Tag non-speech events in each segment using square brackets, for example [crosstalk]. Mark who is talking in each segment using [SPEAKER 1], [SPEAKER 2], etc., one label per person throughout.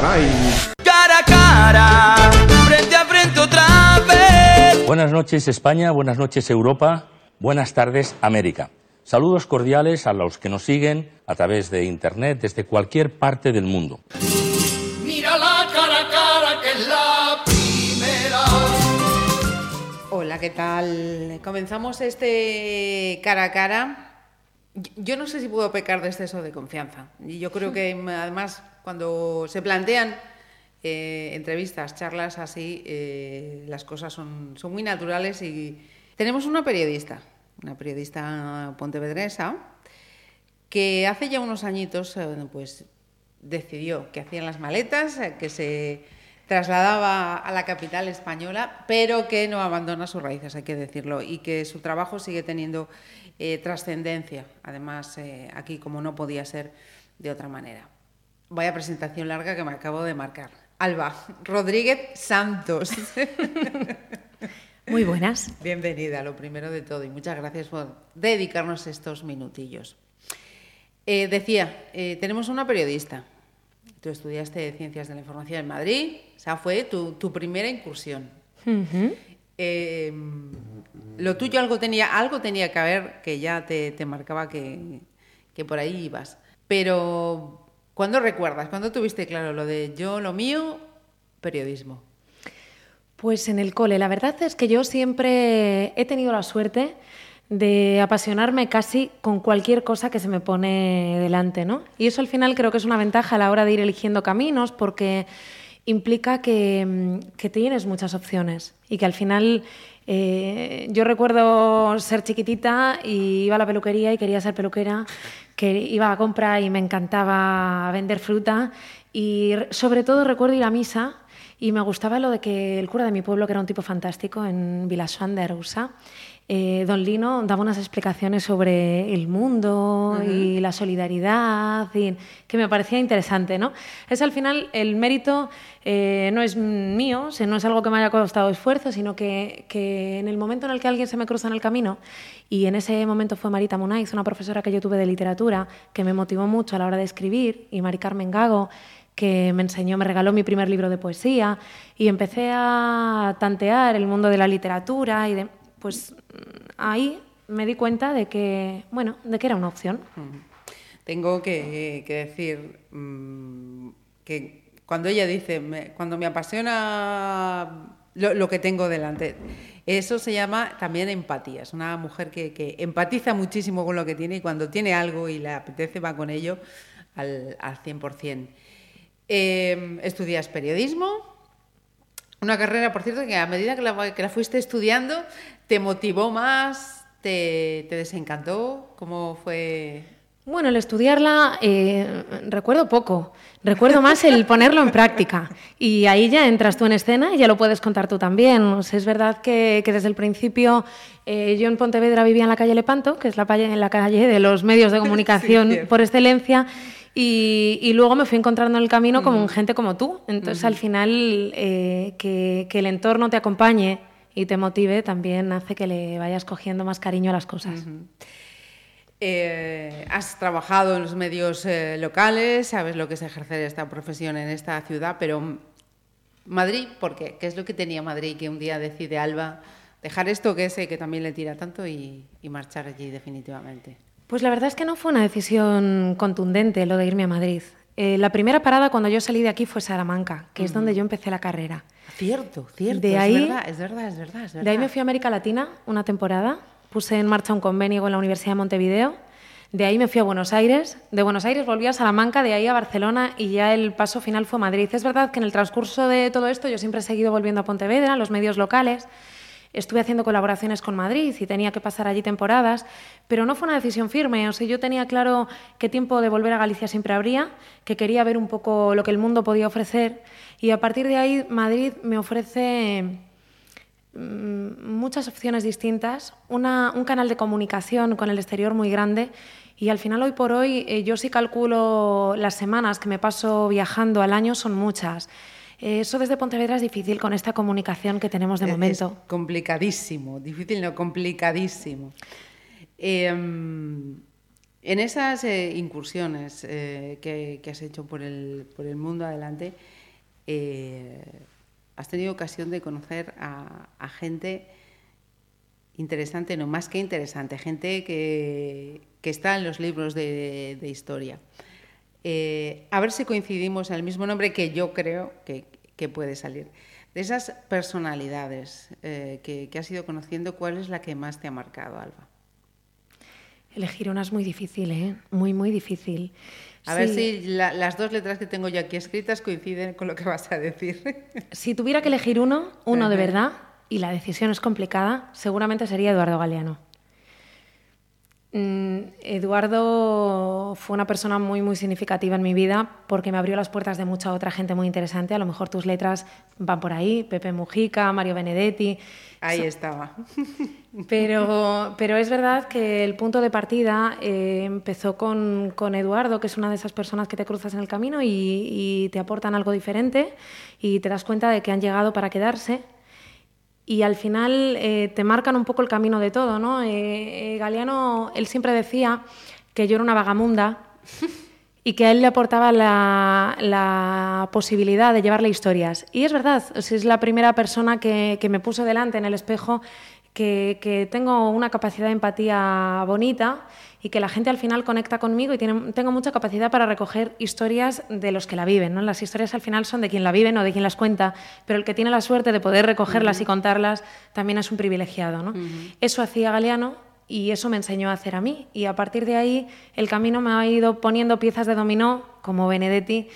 [SPEAKER 1] caray.
[SPEAKER 2] Cara a cara, frente a frente otra vez.
[SPEAKER 3] Buenas noches España, buenas noches Europa, buenas tardes América. Saludos cordiales a los que nos siguen a través de Internet desde cualquier parte del mundo.
[SPEAKER 2] Mírala cara a cara que es la primera.
[SPEAKER 4] Hola, ¿qué tal? Comenzamos este cara a cara. Yo no sé si puedo pecar de exceso de confianza. Y yo creo que [laughs] además cuando se plantean eh, entrevistas, charlas así, eh, las cosas son, son muy naturales y tenemos una periodista, una periodista pontevedresa, que hace ya unos añitos eh, pues decidió que hacían las maletas, que se trasladaba a la capital española, pero que no abandona sus raíces, hay que decirlo, y que su trabajo sigue teniendo eh, trascendencia, además eh, aquí como no podía ser de otra manera. Vaya presentación larga que me acabo de marcar. Alba Rodríguez Santos. [laughs]
[SPEAKER 5] Muy buenas.
[SPEAKER 4] Bienvenida, lo primero de todo, y muchas gracias por dedicarnos estos minutillos. Eh, decía, tenemos una periodista. Tú estudiaste Ciencias de la Información en Madrid, o sea, fue tu, tu primera incursión. Eh, lo tuyo algo tenía, algo tenía que haber que ya te, te marcaba que, que por ahí ibas. Pero, ¿cuándo recuerdas? ¿Cuándo tuviste claro lo de yo, lo mío, periodismo?
[SPEAKER 5] Pues en el cole, la verdad es que yo siempre he tenido la suerte de apasionarme casi con cualquier cosa que se me pone delante, ¿no? Y eso al final creo que es una ventaja a la hora de ir eligiendo caminos porque implica que, mm, tienes muchas opciones y que al final eh, yo recuerdo ser chiquitita y iba a la peluquería y quería ser peluquera, que iba a compra y me encantaba vender fruta y re- sobre todo recuerdo ir a misa y me gustaba lo de que el cura de mi pueblo, que era un tipo fantástico en Vilasoan de eh, don Lino daba unas explicaciones sobre el mundo y la solidaridad, y que me parecía interesante. ¿no? Es al final el mérito eh, no es mío, o sea, no es algo que me haya costado esfuerzo, sino que, que en el momento en el que alguien se me cruza en el camino, y en ese momento fue Marita Munaiz, una profesora que yo tuve de literatura, que me motivó mucho a la hora de escribir, y Mari Carmen Gago, que me enseñó, me regaló mi primer libro de poesía y empecé a tantear el mundo de la literatura y de, pues ahí me di cuenta de que, bueno, de que era una opción.
[SPEAKER 4] Tengo que, decir mm, que cuando ella dice, cuando me apasiona lo, que tengo delante, eso se llama también empatía. Es una mujer que, que empatiza muchísimo con lo que tiene y cuando tiene algo y le apetece va con ello al, al 100%. Eh, estudias periodismo, una carrera, por cierto, que a medida que la, que la fuiste estudiando, te motivó más, te, te desencantó, ¿cómo fue?
[SPEAKER 5] Bueno, el estudiarla eh, recuerdo poco, recuerdo más el [laughs] ponerlo en práctica. Y ahí ya entras tú en escena y ya lo puedes contar tú también. O sea, es verdad que, que desde el principio eh, yo en Pontevedra vivía en la calle Lepanto, que es la, calle- en la calle de los medios de comunicación por excelencia. Y, y luego me fui encontrando en el camino con gente como tú. Entonces, al final, eh, que, que el entorno te acompañe y te motive también hace que le vayas cogiendo más cariño a las cosas.
[SPEAKER 4] Eh, has trabajado en los medios eh, locales, sabes lo que es ejercer esta profesión en esta ciudad, pero Madrid, ¿por qué? ¿Qué es lo que tenía Madrid que un día decide Alba dejar esto que sé que también le tira tanto y, y marchar allí definitivamente?
[SPEAKER 5] Pues la verdad es que no fue una decisión contundente lo de irme a Madrid. Eh, la primera parada cuando yo salí de aquí fue Salamanca, que es donde yo empecé la carrera.
[SPEAKER 4] Cierto, cierto,
[SPEAKER 5] De
[SPEAKER 4] es
[SPEAKER 5] ahí-
[SPEAKER 4] verdad, es verdad, es verdad, es verdad.
[SPEAKER 5] De ahí me fui a América Latina una temporada, puse en marcha un convenio con la Universidad de Montevideo, de ahí me fui a Buenos Aires, de Buenos Aires volví a Salamanca, de ahí a Barcelona y ya el paso final fue Madrid. Es verdad que en el transcurso de todo esto yo siempre he seguido volviendo a Pontevedra, a los medios locales, estuve haciendo colaboraciones con Madrid y tenía que pasar allí temporadas, pero no fue una decisión firme. O sea, yo tenía claro qué tiempo de volver a Galicia siempre habría, que quería ver un poco lo que el mundo podía ofrecer y a partir de ahí Madrid me ofrece mm, muchas opciones distintas, un canal de comunicación con el exterior muy grande y al final hoy por hoy eh, yo sí calculo las semanas que me paso viajando al año son muchas. Eso desde Pontevedra es difícil con esta comunicación que tenemos de
[SPEAKER 4] Es-
[SPEAKER 5] momento.
[SPEAKER 4] Es complicadísimo, difícil no, complicadísimo. Eh, En esas eh, incursiones eh, que, que has hecho por el, por el mundo adelante, eh, has tenido ocasión de conocer a, a gente interesante, no más que interesante, gente que, que está en los libros de, de historia. Eh, a ver si coincidimos en el mismo nombre que yo creo que, que puede salir. De esas personalidades eh, que, que has ido conociendo, ¿cuál es la que más te ha marcado, Alba?
[SPEAKER 5] Elegir una es muy difícil, ¿eh? Muy, muy difícil.
[SPEAKER 4] A ver si la, las dos letras que tengo yo aquí escritas coinciden con lo que vas a decir. [laughs]
[SPEAKER 5] Si tuviera que elegir uno, uno de verdad, y la decisión es complicada, seguramente sería Eduardo Galeano. Mm, Eduardo fue una persona muy, muy significativa en mi vida porque me abrió las puertas de mucha otra gente muy interesante. A lo mejor tus letras van por ahí, Pepe Mujica, Mario Benedetti.
[SPEAKER 4] Ahí estaba. [laughs]
[SPEAKER 5] Pero, pero es verdad que el punto de partida eh, empezó con, con, Eduardo, que es una de esas personas que te cruzas en el camino y, y te aportan algo diferente y te das cuenta de que han llegado para quedarse y al final eh, te marcan un poco el camino de todo, ¿no? Eh, eh, Galeano, él siempre decía que yo era una vagamunda [laughs] y que a él le aportaba la, la, posibilidad de llevarle historias. Y es verdad, es la primera persona que, que me puso delante en el espejo que, que, tengo una capacidad de empatía bonita y que la gente al final conecta conmigo y tiene, tengo mucha capacidad para recoger historias de los que la viven. ¿no? Las historias al final son de quien la vive, no de quien las cuenta, pero el que tiene la suerte de poder recogerlas uh -huh. y contarlas también es un privilegiado. ¿no? Uh -huh. Eso hacía Galeano y eso me enseñó a hacer a mí. Y a partir de ahí el camino me ha ido poniendo piezas de dominó, como Benedetti,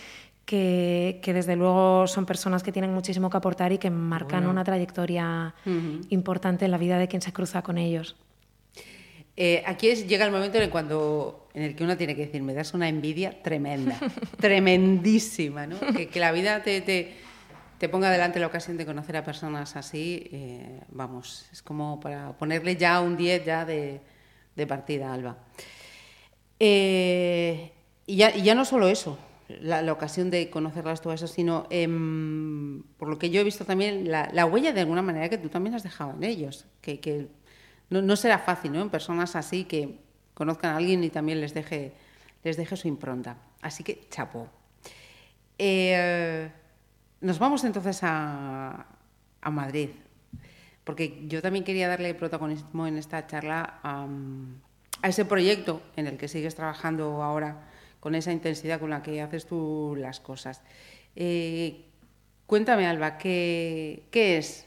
[SPEAKER 5] que, que, desde luego son personas que tienen muchísimo que aportar y que marcan bueno. una trayectoria uh -huh. importante en la vida de quien se cruza con ellos.
[SPEAKER 4] Eh, aquí es, llega el momento en el, cuando, en el que uno tiene que decir, me das una envidia tremenda, [laughs] tremendísima, ¿no? que, que, la vida te, te, te, ponga delante la ocasión de conocer a personas así, eh, vamos, es como para ponerle ya un 10 ya de, de partida, Alba. Eh, y, ya, y ya no solo eso, la, la, ocasión de conocerlas todo eso, sino eh, por lo que yo he visto también la, la, huella de alguna manera que tú también has dejado en ellos, que, que no, será fácil, ¿no? En personas así que conozcan a alguien y también les deje, les deje su impronta. Así que, chapo. Eh, nos vamos entonces a, Madrid, porque yo también quería darle protagonismo en esta charla a, a ese proyecto en el que sigues trabajando ahora con esa intensidad con la que haces tú las cosas. Eh, cuéntame, Alba, ¿qué, qué es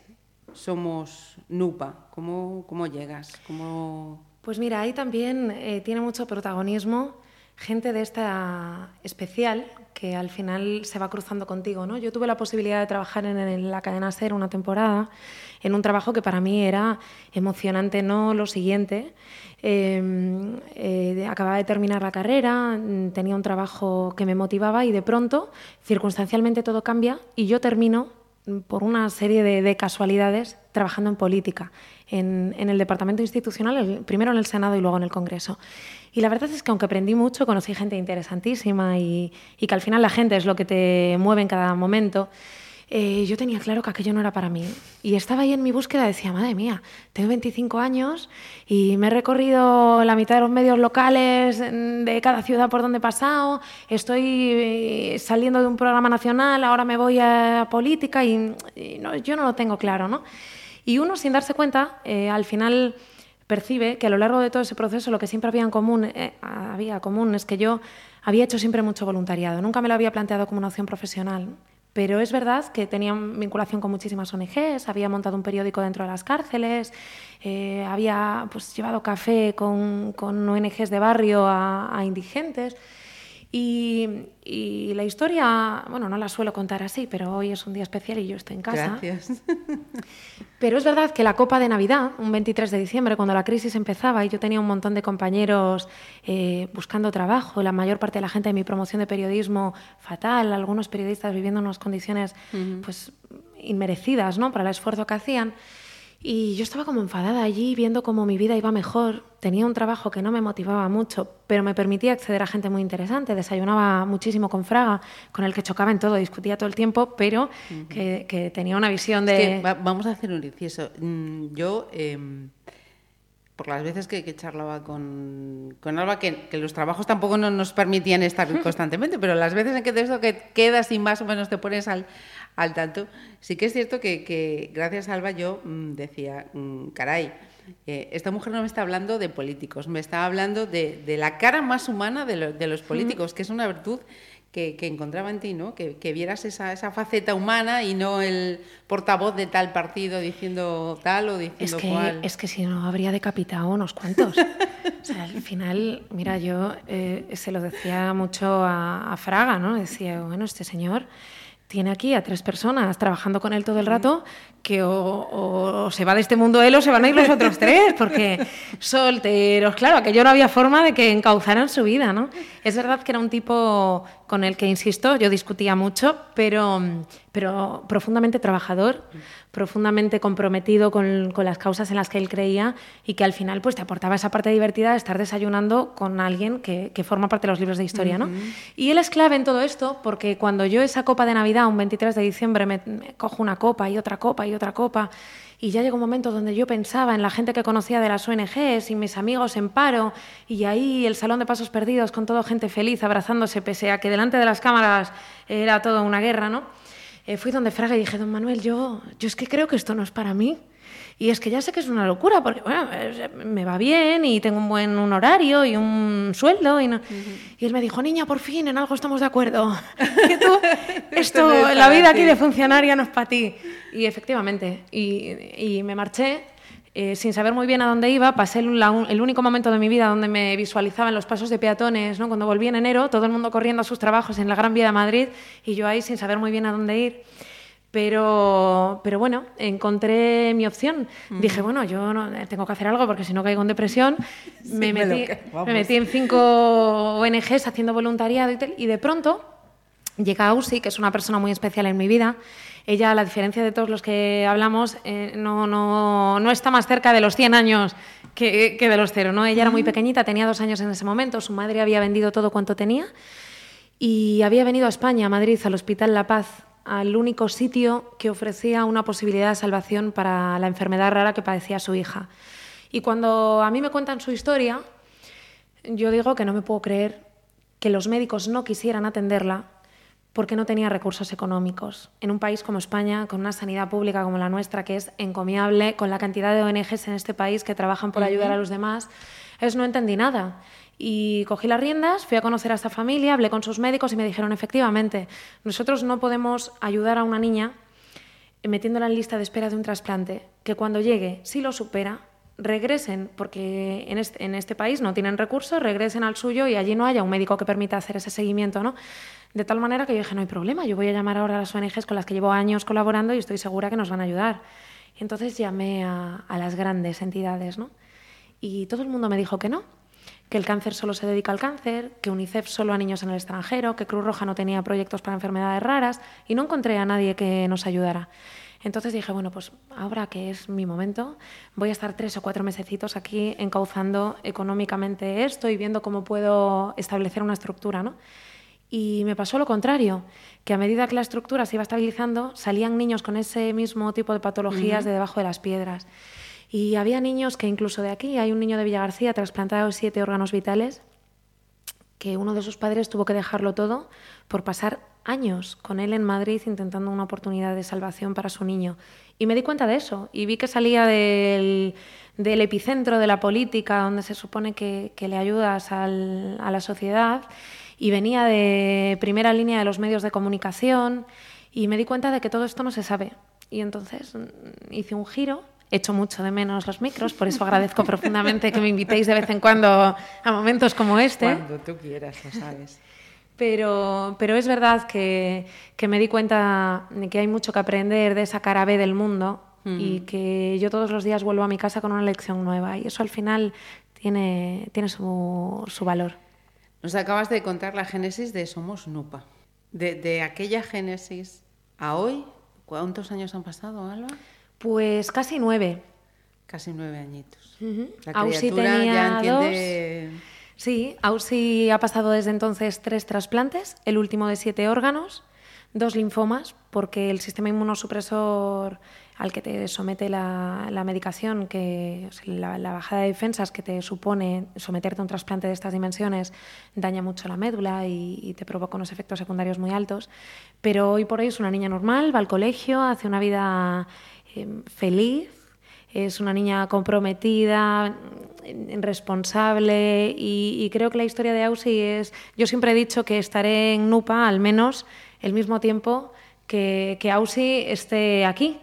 [SPEAKER 4] Somos NUPA? ¿Cómo, cómo llegas? ¿Cómo...
[SPEAKER 5] Pues mira, ahí también eh, tiene mucho protagonismo gente de esta especial que al final se va cruzando contigo. ¿no? Yo tuve la posibilidad de trabajar en, la cadena SER una temporada, en un trabajo que para mí era emocionante, no lo siguiente. Eh, eh, acababa de terminar la carrera, tenía un trabajo que me motivaba y de pronto, circunstancialmente, todo cambia y yo termino por una serie de, de casualidades trabajando en política, en, el departamento institucional, primero en el Senado y luego en el Congreso. Y la verdad es que aunque aprendí mucho, conocí gente interesantísima y que al final la gente es lo que te mueve en cada momento, eh, yo tenía claro que aquello no era para mí. Y estaba ahí en mi búsqueda, decía, madre mía, tengo 25 años y me he recorrido la mitad de los medios locales de cada ciudad por donde he pasado, estoy eh, saliendo de un programa nacional, ahora me voy a política y, y no, yo no lo tengo claro, ¿no? Y uno, sin darse cuenta, eh, al final percibe que a lo largo de todo ese proceso lo que siempre había en común, eh, había común es que yo había hecho siempre mucho voluntariado, nunca me lo había planteado como una opción profesional. Pero es verdad que tenía vinculación con muchísimas ONGs, había montado un periódico dentro de las cárceles, eh, había pues, llevado café con, con, ONGs de barrio a indigentes. Y, y, la historia, bueno, no la suelo contar así, pero hoy es un día especial y yo estoy en casa.
[SPEAKER 4] Gracias. [laughs]
[SPEAKER 5] Pero es verdad que la copa de Navidad, un 23 de diciembre, cuando la crisis empezaba y yo tenía un montón de compañeros eh, buscando trabajo, la mayor parte de la gente de mi promoción de periodismo fatal, algunos periodistas viviendo en unas condiciones uh -huh. pues inmerecidas ¿no? para el esfuerzo que hacían. Y yo estaba como enfadada allí, viendo cómo mi vida iba mejor. Tenía un trabajo que no me motivaba mucho, pero me permitía acceder a gente muy interesante. Desayunaba muchísimo con Fraga, con el que chocaba en todo, discutía todo el tiempo, pero uh -huh. que, que, tenía una visión de...
[SPEAKER 4] Es que va, vamos a hacer un inciso. Mm, yo... Eh, por las veces que, que charlaba con, con Alba, que, que los trabajos tampoco no nos permitían estar [laughs] constantemente, pero las veces en que de eso que quedas y más o menos te pones al, al tanto, sí que es cierto que, que gracias a Alba yo mm, decía, mm, caray, eh, esta mujer no me está hablando de políticos, me está hablando de, de la cara más humana de, lo- de los políticos, que es una virtud que, que encontraba en ti, ¿no? Que, que vieras esa, esa faceta humana y no el portavoz de tal partido diciendo tal o diciendo
[SPEAKER 5] Es que,
[SPEAKER 4] cual.
[SPEAKER 5] es que si no habría decapitado unos cuantos. o sea, al final, mira, yo eh, se lo decía mucho a, a Fraga, ¿no? Decía, bueno, este señor tiene aquí a tres personas trabajando con él todo el rato que o, o se va de este mundo él o se van a ir los otros tres, porque solteros, claro, aquello no había forma de que encauzaran su vida, ¿no? Es verdad que era un tipo con el que, insisto, yo discutía mucho, pero, pero profundamente trabajador, profundamente comprometido con, con las causas en las que él creía y que al final pues te aportaba esa parte divertida de estar desayunando con alguien que, que forma parte de los libros de historia, ¿no? Y él es clave en todo esto porque cuando yo esa copa de Navidad, un 23 de diciembre, me, me cojo una copa y otra copa y otra copa y ya llegó un momento donde yo pensaba en la gente que conocía de las ONGs y mis amigos en paro y ahí el salón de pasos perdidos con toda gente feliz abrazándose pese a que delante de las cámaras era toda una guerra, ¿no? Eh, fui donde Fraga y dije, don Manuel, yo, yo es que creo que esto no es para mí. Y es que ya sé que es una locura, porque bueno, me va bien y tengo un buen un horario y un sueldo. Y, no- y él me dijo, niña, por fin, en algo estamos de acuerdo. [laughs] que tú, [laughs] esto,
[SPEAKER 4] no es
[SPEAKER 5] la vida aquí de funcionaria no es para ti. Y efectivamente, y, y me marché eh, sin saber muy bien a dónde iba. Pasé el, la el único momento de mi vida donde me visualizaba en los pasos de peatones, ¿no? cuando volví en enero, todo el mundo corriendo a sus trabajos en la Gran Vía de Madrid y yo ahí sin saber muy bien a dónde ir. Pero, pero bueno, encontré mi opción. Dije, bueno, yo no, tengo que hacer algo porque si no caigo en depresión. [laughs] me, metí, me metí en cinco ONGs haciendo voluntariado y tal. Y de pronto llega Ausi, que es una persona muy especial en mi vida. Ella, a la diferencia de todos los que hablamos, eh, no, no, no está más cerca de los 100 años que, que de los cero. ¿no? Ella era muy pequeñita, tenía dos años en ese momento. Su madre había vendido todo cuanto tenía y había venido a España, a Madrid, al Hospital La Paz, al único sitio que ofrecía una posibilidad de salvación para la enfermedad rara que padecía su hija. Y cuando a mí me cuentan su historia, yo digo que no me puedo creer que los médicos no quisieran atenderla porque no tenía recursos económicos. En un país como España, con una sanidad pública como la nuestra, que es encomiable, con la cantidad de ONGs en este país que trabajan por ayudar a los demás, es no entendí nada. Y cogí las riendas, fui a conocer a esta familia, hablé con sus médicos y me dijeron, efectivamente, nosotros no podemos ayudar a una niña metiéndola en lista de espera de un trasplante, que cuando llegue, si lo supera, regresen, porque en este, en este país no tienen recursos, regresen al suyo y allí no haya un médico que permita hacer ese seguimiento, ¿no? De tal manera que yo dije, no hay problema, yo voy a llamar ahora a las ONGs con las que llevo años colaborando y estoy segura que nos van a ayudar. Entonces llamé a, a las grandes entidades, ¿no? Y todo el mundo me dijo que no, que el cáncer solo se dedica al cáncer, que UNICEF solo a niños en el extranjero, que Cruz Roja no tenía proyectos para enfermedades raras y no encontré a nadie que nos ayudara. Entonces dije, bueno, pues ahora que es mi momento, voy a estar tres o cuatro mesecitos aquí encauzando económicamente esto y viendo cómo puedo establecer una estructura, ¿no? Y me pasó lo contrario, que a medida que la estructura se iba estabilizando, salían niños con ese mismo tipo de patologías de debajo de las piedras. Y había niños que incluso de aquí, hay un niño de Villagarcía trasplantado siete órganos vitales, que uno de sus padres tuvo que dejarlo todo por pasar años con él en Madrid intentando una oportunidad de salvación para su niño. Y me di cuenta de eso y vi que salía del, del epicentro de la política, donde se supone que, que le ayudas a la sociedad, y venía de primera línea de los medios de comunicación, y me di cuenta de que todo esto no se sabe. Y entonces mm, hice un giro Echo mucho de menos los micros, por eso agradezco profundamente que me invitéis de vez en cuando a momentos como este.
[SPEAKER 4] Cuando tú quieras, lo sabes.
[SPEAKER 5] Pero, pero es verdad que, que me di cuenta de que hay mucho que aprender de esa cara B del mundo y que yo todos los días vuelvo a mi casa con una lección nueva y eso al final tiene, tiene su, su valor.
[SPEAKER 4] Nos acabas de contar la génesis de Somos Nupa. De, de aquella génesis a hoy, ¿cuántos años han pasado, Alba?
[SPEAKER 5] Pues casi nueve.
[SPEAKER 4] Casi nueve añitos. La criatura
[SPEAKER 5] tenía
[SPEAKER 4] ya entiende...
[SPEAKER 5] Sí, Ausi ha pasado desde entonces tres trasplantes, el último de siete órganos, dos linfomas, porque el sistema inmunosupresor al que te somete la, la medicación, que la, la, bajada de defensas que te supone someterte a un trasplante de estas dimensiones, daña mucho la médula y, y, te provoca unos efectos secundarios muy altos. Pero hoy por hoy es una niña normal, va al colegio, hace una vida feliz, es una niña comprometida, responsable y, y, creo que la historia de Ausi es... Yo siempre he dicho que estaré en NUPA al menos el mismo tiempo que, que Ausi esté aquí,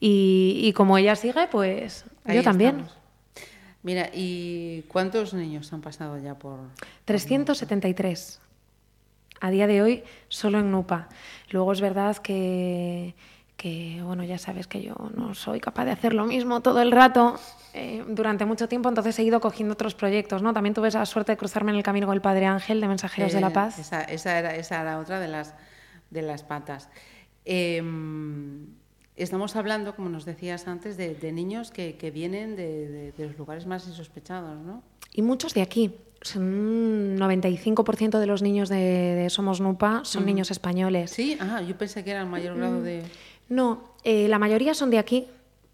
[SPEAKER 5] y, y como ella sigue, pues
[SPEAKER 4] Ahí
[SPEAKER 5] yo también.
[SPEAKER 4] estamos. Mira, ¿y cuántos niños han pasado ya por...?
[SPEAKER 5] 373. A día de hoy, solo en NUPA. Luego es verdad que, que, bueno, ya sabes que yo no soy capaz de hacer lo mismo todo el rato eh, durante mucho tiempo, entonces he ido cogiendo otros proyectos, ¿no? También tuve esa suerte de cruzarme en el camino con el Padre Ángel de Mensajeros
[SPEAKER 4] Eh,
[SPEAKER 5] de la Paz.
[SPEAKER 4] Esa, esa era, esa era otra de las, de las patas. Eh, estamos hablando, como nos decías antes, de, de niños que, que vienen de, de, de, los lugares más insospechados, ¿no?
[SPEAKER 5] Y muchos de aquí. Un 95% de los niños de, Somos Nupa son
[SPEAKER 4] Mm.
[SPEAKER 5] niños españoles.
[SPEAKER 4] Sí, ah, yo pensé que era el mayor grado de...
[SPEAKER 5] No, eh, la mayoría son de aquí,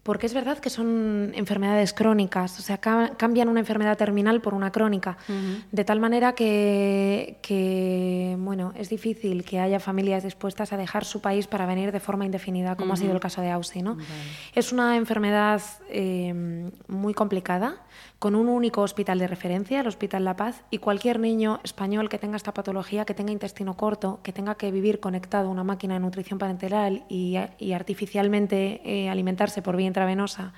[SPEAKER 5] porque es verdad que son enfermedades crónicas, o sea, ca cambian una enfermedad terminal por una crónica,
[SPEAKER 4] Uh -huh.
[SPEAKER 5] de tal manera que, que, bueno, es difícil que haya familias dispuestas a dejar su país para venir de forma indefinida, como
[SPEAKER 4] Uh
[SPEAKER 5] ha sido el caso de Ausi, ¿no?
[SPEAKER 4] Vale.
[SPEAKER 5] Es una enfermedad eh, muy complicada, con un único hospital de referencia, el Hospital La Paz, y cualquier niño español que tenga esta patología, que tenga intestino corto, que tenga que vivir conectado a una máquina de nutrición parenteral y, y artificialmente eh, alimentarse por vía intravenosa,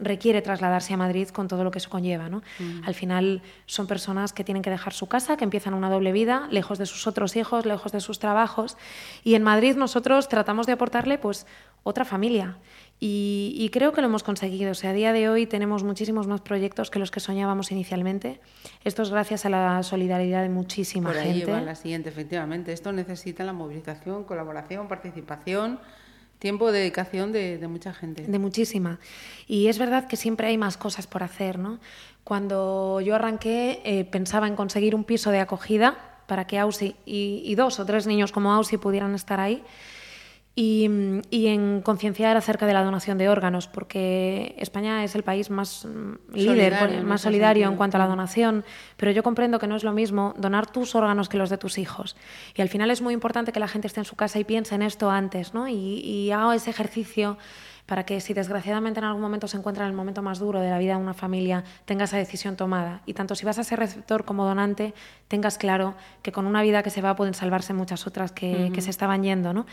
[SPEAKER 5] requiere trasladarse a Madrid con todo lo que eso conlleva. ¿no?
[SPEAKER 4] Mm.
[SPEAKER 5] Al final son personas que tienen que dejar su casa, que empiezan una doble vida, lejos de sus otros hijos, lejos de sus trabajos. Y en Madrid nosotros tratamos de aportarle pues, otra familia. Y, y, creo que lo hemos conseguido. O sea, a día de hoy tenemos muchísimos más proyectos que los que soñábamos inicialmente. Esto es gracias a la solidaridad de muchísima
[SPEAKER 4] Por ahí
[SPEAKER 5] gente.
[SPEAKER 4] va la siguiente, efectivamente. Esto necesita la movilización, colaboración, participación tiempo de dedicación de, de, mucha gente.
[SPEAKER 5] De muchísima. Y es verdad que siempre hay más cosas por hacer, ¿no? Cuando yo arranqué eh, pensaba en conseguir un piso de acogida para que Ausi y, y, dos o tres niños como Ausi pudieran estar ahí. Y, y, en concienciar acerca de la donación de órganos, porque España es el país más mm, líder, solidario, más solidario en cuanto a la donación, pero yo comprendo que no es lo mismo donar tus órganos que los de tus hijos. Y al final es muy importante que la gente esté en su casa y piense en esto antes, ¿no? Y, y haga ese ejercicio para que si desgraciadamente en algún momento se encuentra en el momento más duro de la vida de una familia, tenga esa decisión tomada. Y tanto si vas a ser receptor como donante, tengas claro que con una vida que se va pueden salvarse muchas otras que, uh -huh. que se estaban yendo. ¿no?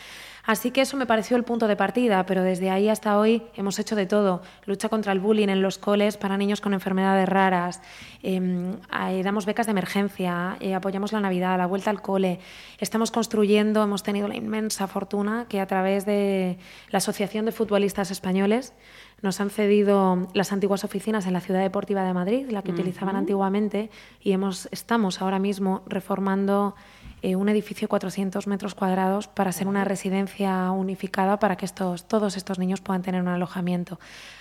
[SPEAKER 5] Así que eso me pareció el punto de partida, pero desde ahí hasta hoy hemos hecho de todo. Lucha contra el bullying en los coles para niños con enfermedades raras, eh, eh, damos becas de emergencia, eh, apoyamos la Navidad, la vuelta al cole. Estamos construyendo, hemos tenido la inmensa fortuna que a través de la Asociación de Futbolistas Españoles nos han cedido las antiguas oficinas en la Ciudad Deportiva de Madrid, la que uh -huh. utilizaban antiguamente, y hemos, estamos ahora mismo reformando eh, un edificio de 400 metros cuadrados para ser una residencia unificada para que estos, todos estos niños puedan tener un alojamiento.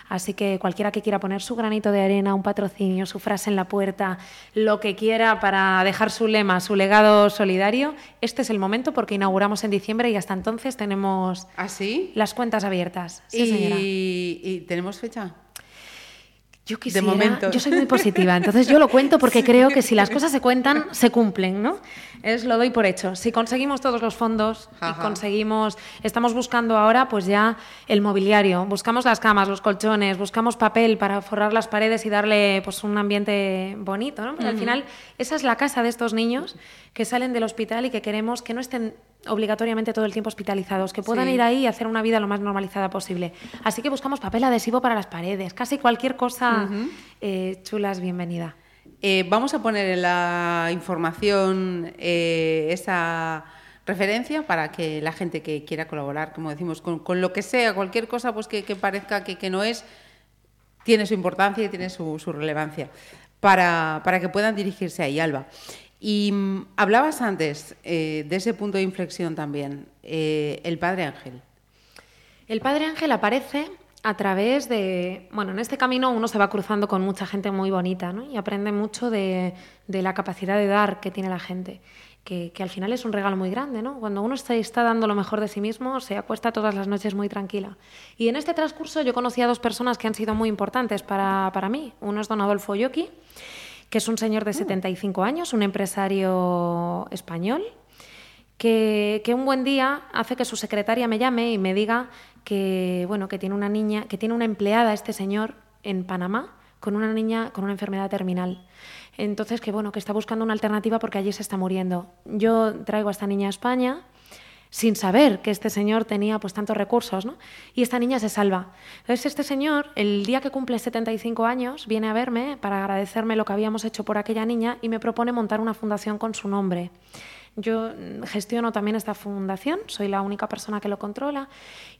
[SPEAKER 5] Así que cualquiera que quiera poner su granito de arena, un patrocinio, su frase en la puerta, lo que quiera para dejar su lema, su legado solidario, este es el momento porque inauguramos en diciembre y hasta entonces tenemos
[SPEAKER 4] ¿Ah, sí?
[SPEAKER 5] las cuentas abiertas.
[SPEAKER 4] Sí, ¿Y, señora. ¿Y tenemos fecha?
[SPEAKER 5] Yo quisiera, de momento. yo soy muy [laughs] positiva, entonces yo lo cuento porque creo que si las cosas se cuentan, se cumplen, ¿no? Es lo doy por hecho. Si conseguimos todos los fondos Ajá. y conseguimos, estamos buscando ahora pues ya el mobiliario, buscamos las camas, los colchones, buscamos papel para forrar las paredes y darle pues un ambiente bonito, ¿no? Pero uh -huh. al final esa es la casa de estos niños que salen del hospital y que queremos que no estén obligatoriamente todo el tiempo hospitalizados, que puedan sí. ir ahí y hacer una vida lo más normalizada posible. Así que buscamos papel adhesivo para las paredes, casi cualquier cosa uh -huh. eh, chula es bienvenida.
[SPEAKER 4] Eh, vamos a poner en la información eh, esa referencia para que la gente que quiera colaborar, como decimos, con, con lo que sea, cualquier cosa pues que, que parezca que, que, no es, tiene su importancia y tiene su, su relevancia para, para, que puedan dirigirse ahí, Alba. Y um, hablabas antes eh, de ese punto de inflexión también, eh, el Padre Ángel.
[SPEAKER 5] El Padre Ángel aparece a través de, bueno, en este camino uno se va cruzando con mucha gente muy bonita, ¿no? Y aprende mucho de, la capacidad de dar que tiene la gente. que, al final es un regalo muy grande, ¿no? Cuando uno está, está, dando lo mejor de sí mismo, se acuesta todas las noches muy tranquila. Y en este transcurso yo conocí a dos personas que han sido muy importantes para, para mí. Uno es don Adolfo Yoki, que es un señor de 75 años, un empresario español, que, que, un buen día hace que su secretaria me llame y me diga que, bueno, que tiene una niña, que tiene una empleada, este señor, en Panamá, con una niña con una enfermedad terminal. Entonces, que bueno, que está buscando una alternativa porque allí se está muriendo. Yo traigo a esta niña a España sin saber que este señor tenía pues tantos recursos, ¿no? Y esta niña se salva. Entonces este señor, el día que cumple 75 años, viene a verme para agradecerme lo que habíamos hecho por aquella niña y me propone montar una fundación con su nombre. Yo gestiono también esta fundación, soy la única persona que lo controla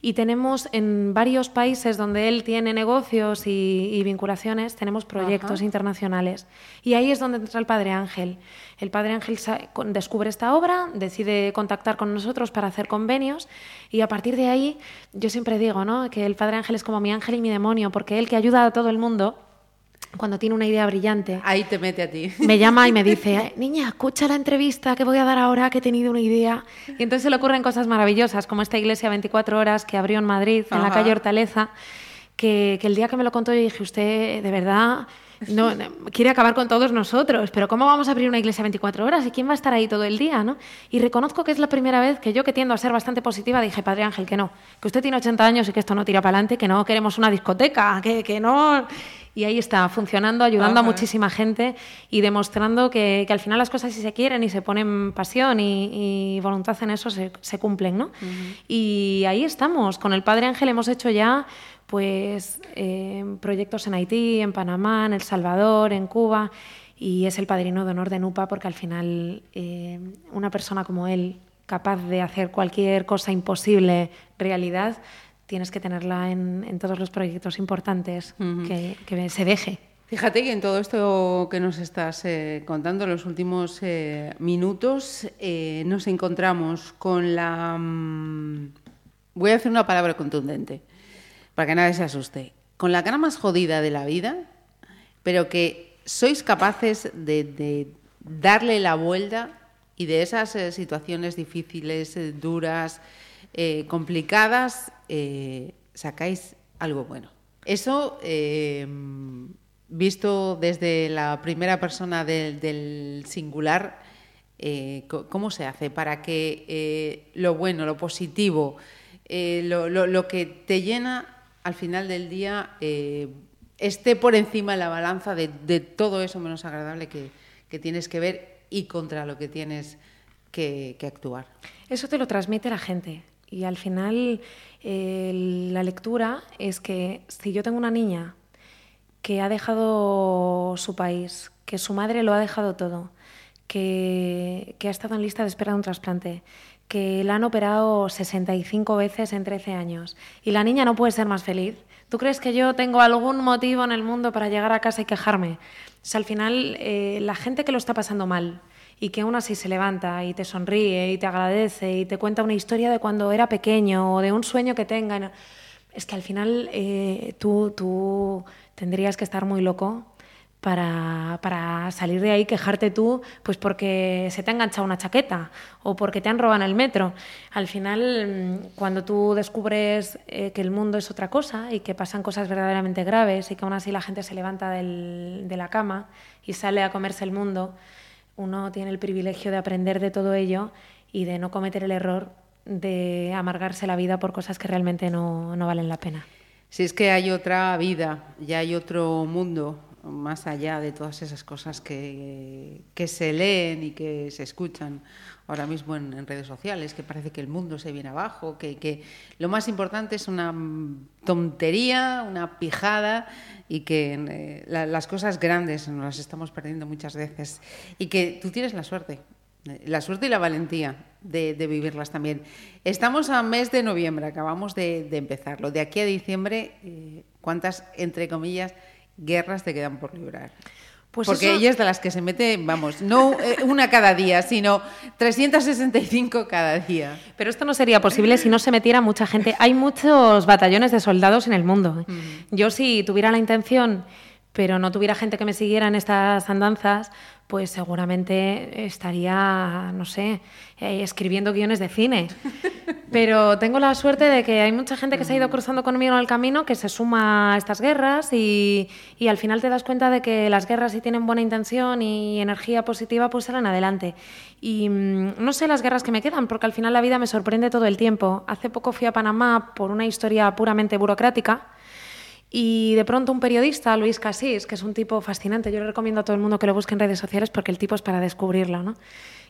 [SPEAKER 5] y tenemos en varios países donde él tiene negocios y, y vinculaciones, tenemos proyectos Ajá. internacionales. Y ahí es donde entra el Padre Ángel. El Padre Ángel descubre esta obra, decide contactar con nosotros para hacer convenios y a partir de ahí yo siempre digo ¿no? que el Padre Ángel es como mi ángel y mi demonio, porque él que ayuda a todo el mundo cuando tiene una idea brillante.
[SPEAKER 4] Ahí te mete a ti.
[SPEAKER 5] Me [laughs] llama y me dice, niña, escucha la entrevista que voy a dar ahora, que he tenido una idea. Y entonces se le ocurren cosas maravillosas, como esta iglesia 24 horas que abrió en Madrid, en Ajá. la calle Hortaleza, que, que, el día que me lo contó yo dije, usted de verdad no, quiere acabar con todos nosotros, pero ¿cómo vamos a abrir una iglesia 24 horas? ¿Y quién va a estar ahí todo el día? ¿no? Y reconozco que es la primera vez que yo, que tiendo a ser bastante positiva, dije, Padre Ángel, que no, que usted tiene 80 años y que esto no tira para adelante, que no queremos una discoteca, que, que no... Y ahí está, funcionando, ayudando Ajá. a muchísima gente y demostrando que, que, al final las cosas si se quieren y se ponen pasión y, y voluntad en eso se, se cumplen, ¿no? Uh -huh. Y ahí estamos, con el Padre Ángel hemos hecho ya pues eh, proyectos en Haití, en Panamá, en El Salvador, en Cuba, y es el padrino de honor de NUPA porque al final eh, una persona como él, capaz de hacer cualquier cosa imposible realidad, tienes que tenerla en, en todos los proyectos importantes uh -huh. que, que, se deje.
[SPEAKER 4] Fíjate que en todo esto que nos estás eh, contando, en los últimos eh, minutos, eh, nos encontramos con la... Mmm, voy a hacer una palabra contundente para que nadie se asuste, con la cara más jodida de la vida, pero que sois capaces de, darle la vuelta y de esas eh, situaciones difíciles, eh, duras, eh, complicadas, sacáis algo bueno. Eso, visto desde la primera persona del, singular, ¿cómo se hace para que lo bueno, lo positivo, lo que te llena al final del día eh, esté por encima de la balanza de, todo eso menos agradable que, tienes que ver y contra lo que tienes que, actuar.
[SPEAKER 5] Eso te lo transmite la gente. Y al final eh, la lectura es que si yo tengo una niña que ha dejado su país, que su madre lo ha dejado todo, que ha estado en lista de espera de un trasplante, que la han operado 65 veces en 13 años y la niña no puede ser más feliz. ¿Tú crees que yo tengo algún motivo en el mundo para llegar a casa y quejarme? Sea, al final, eh, la gente que lo está pasando mal y que aún así se levanta y te sonríe y te agradece y te cuenta una historia de cuando era pequeño o de un sueño que tenga, es que al final eh, tú, tú tendrías que estar muy loco para, para, salir de ahí, quejarte tú, pues porque se te ha enganchado una chaqueta o porque te han robado en el metro. Al final, mm, cuando tú descubres eh, que el mundo es otra cosa y que pasan cosas verdaderamente graves y que aún así la gente se levanta del, de la cama y sale a comerse el mundo, uno tiene el privilegio de aprender de todo ello y de no cometer el error de amargarse la vida por cosas que realmente no, no valen la pena.
[SPEAKER 4] Si es que hay otra vida, ya hay otro mundo, más allá de todas esas cosas que, que se leen y que se escuchan ahora mismo en, redes sociales, que parece que el mundo se viene abajo, que, que, lo más importante es una tontería, una pijada y que eh, la, las cosas grandes nos las estamos perdiendo muchas veces y que tú tienes la suerte, la suerte y la valentía de, de vivirlas también. Estamos a mes de noviembre, acabamos de, de empezarlo. De aquí a diciembre, eh, ¿cuántas, entre comillas, guerras te quedan por librar. Pues Porque eso... ella es de las que se mete, vamos, no eh, una cada día, sino 365 cada día.
[SPEAKER 5] Pero esto no sería posible si no se metiera mucha gente. Hay muchos batallones de soldados en el mundo. Yo si tuviera la intención pero no tuviera gente que me siguiera en estas andanzas, pues seguramente estaría, no sé, eh, escribiendo guiones de cine. [laughs] Pero tengo la suerte de que hay mucha gente que se ha ido cruzando conmigo en el camino, que se suma a estas guerras y, y al final te das cuenta de que las guerras si tienen buena intención y energía positiva, pues salen adelante. Y mm, no sé las guerras que me quedan, porque al final la vida me sorprende todo el tiempo. Hace poco fui a Panamá por una historia puramente burocrática y de pronto un periodista, Luis Casís, que es un tipo fascinante, yo le recomiendo a todo el mundo que lo busque en redes sociales porque el tipo es para descubrirlo, ¿no?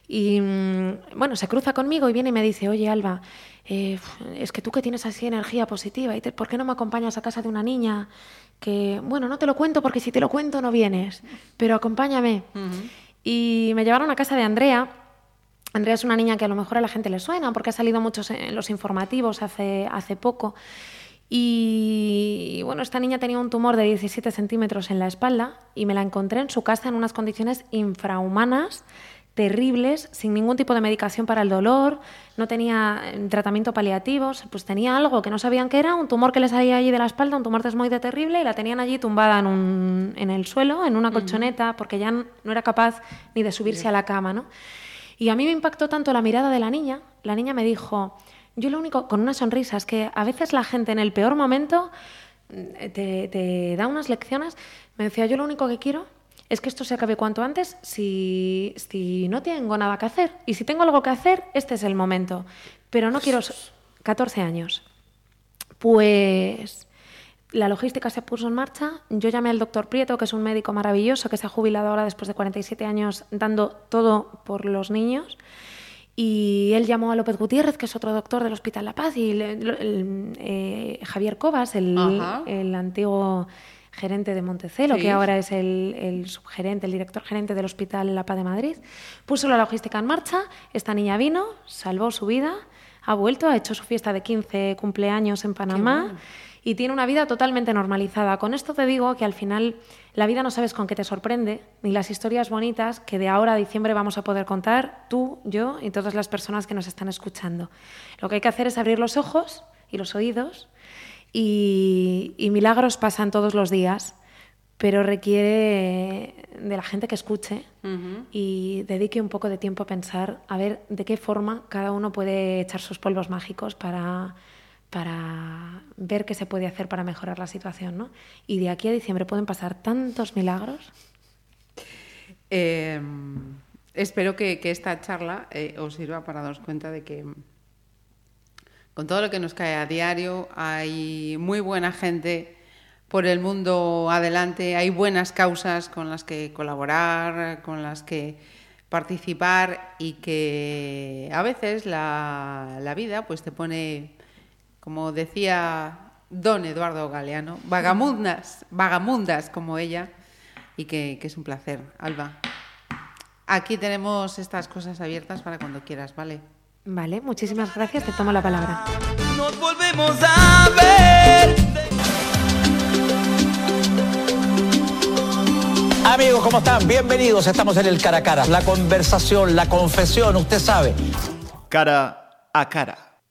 [SPEAKER 5] Y mm, bueno, se cruza conmigo y viene y me dice, oye Alba, eh, es que tú que tienes así energía positiva, ¿y ¿por qué no me acompañas a casa de una niña que, bueno, no te lo cuento porque si te lo cuento no vienes, pero acompáñame? Y me llevaron a casa de Andrea. Andrea es una niña que a lo mejor a la gente le suena porque ha salido muchos en los informativos hace, hace poco. Y bueno, esta niña tenía un tumor de 17 centímetros en la espalda y me la encontré en su casa en unas condiciones infrahumanas, terribles, sin ningún tipo de medicación para el dolor, no tenía eh, tratamiento paliativo, pues tenía algo que no sabían qué era, un tumor que le salía allí de la espalda, un tumor desmoide terrible, y la tenían allí tumbada en, un, en el suelo, en una colchoneta, porque ya no era capaz ni de subirse a la cama. ¿no? Y a mí me impactó tanto la mirada de la niña, la niña me dijo, yo lo único, con una sonrisa, es que a veces la gente en el peor momento mm, te, da unas lecciones. Me decía, yo lo único que quiero es que esto se acabe cuanto antes si, si no tengo nada que hacer. Y si tengo algo que hacer, este es el momento. Pero no quiero... 14 años. Pues la logística se puso en marcha. Yo llamé al doctor Prieto, que es un médico maravilloso, que se ha jubilado ahora después de 47 años dando todo por los niños. Y él llamó a López Gutiérrez, que es otro doctor del Hospital La Paz, y eh, Javier Cobas, el, el, antiguo gerente de Montecelo, que ahora es el, subgerente, el director gerente del Hospital La Paz de Madrid, puso la logística en marcha. Esta niña vino, salvó su vida, ha vuelto, ha hecho su fiesta de 15 cumpleaños en Panamá y tiene una vida totalmente normalizada. Con esto te digo que al final la vida no sabes con qué te sorprende, ni las historias bonitas que de ahora a diciembre vamos a poder contar tú, yo y todas las personas que nos están escuchando. Lo que hay que hacer es abrir los ojos y los oídos y, milagros pasan todos los días pero requiere de la gente que escuche y dedique un poco de tiempo a pensar a ver de qué forma cada uno puede echar sus polvos mágicos para para ver qué se puede hacer para mejorar la situación. ¿no? Y de aquí a diciembre pueden pasar tantos milagros.
[SPEAKER 4] Em, espero que, esta charla eh, os sirva para daros cuenta de que con todo lo que nos cae a diario hay muy buena gente por el mundo adelante, hay buenas causas con las que colaborar, con las que participar y que a veces la, la vida pues te pone como decía don Eduardo Galeano, vagamundas, vagamundas como ella, y que, es un placer. Alba, aquí tenemos estas cosas abiertas para cuando quieras, ¿vale?
[SPEAKER 5] Vale, muchísimas gracias, te tomo la palabra.
[SPEAKER 2] Nos volvemos a ver.
[SPEAKER 1] Amigos, ¿cómo están? Bienvenidos. Estamos en el cara a cara. La conversación, la confesión, usted sabe.
[SPEAKER 6] Cara a cara.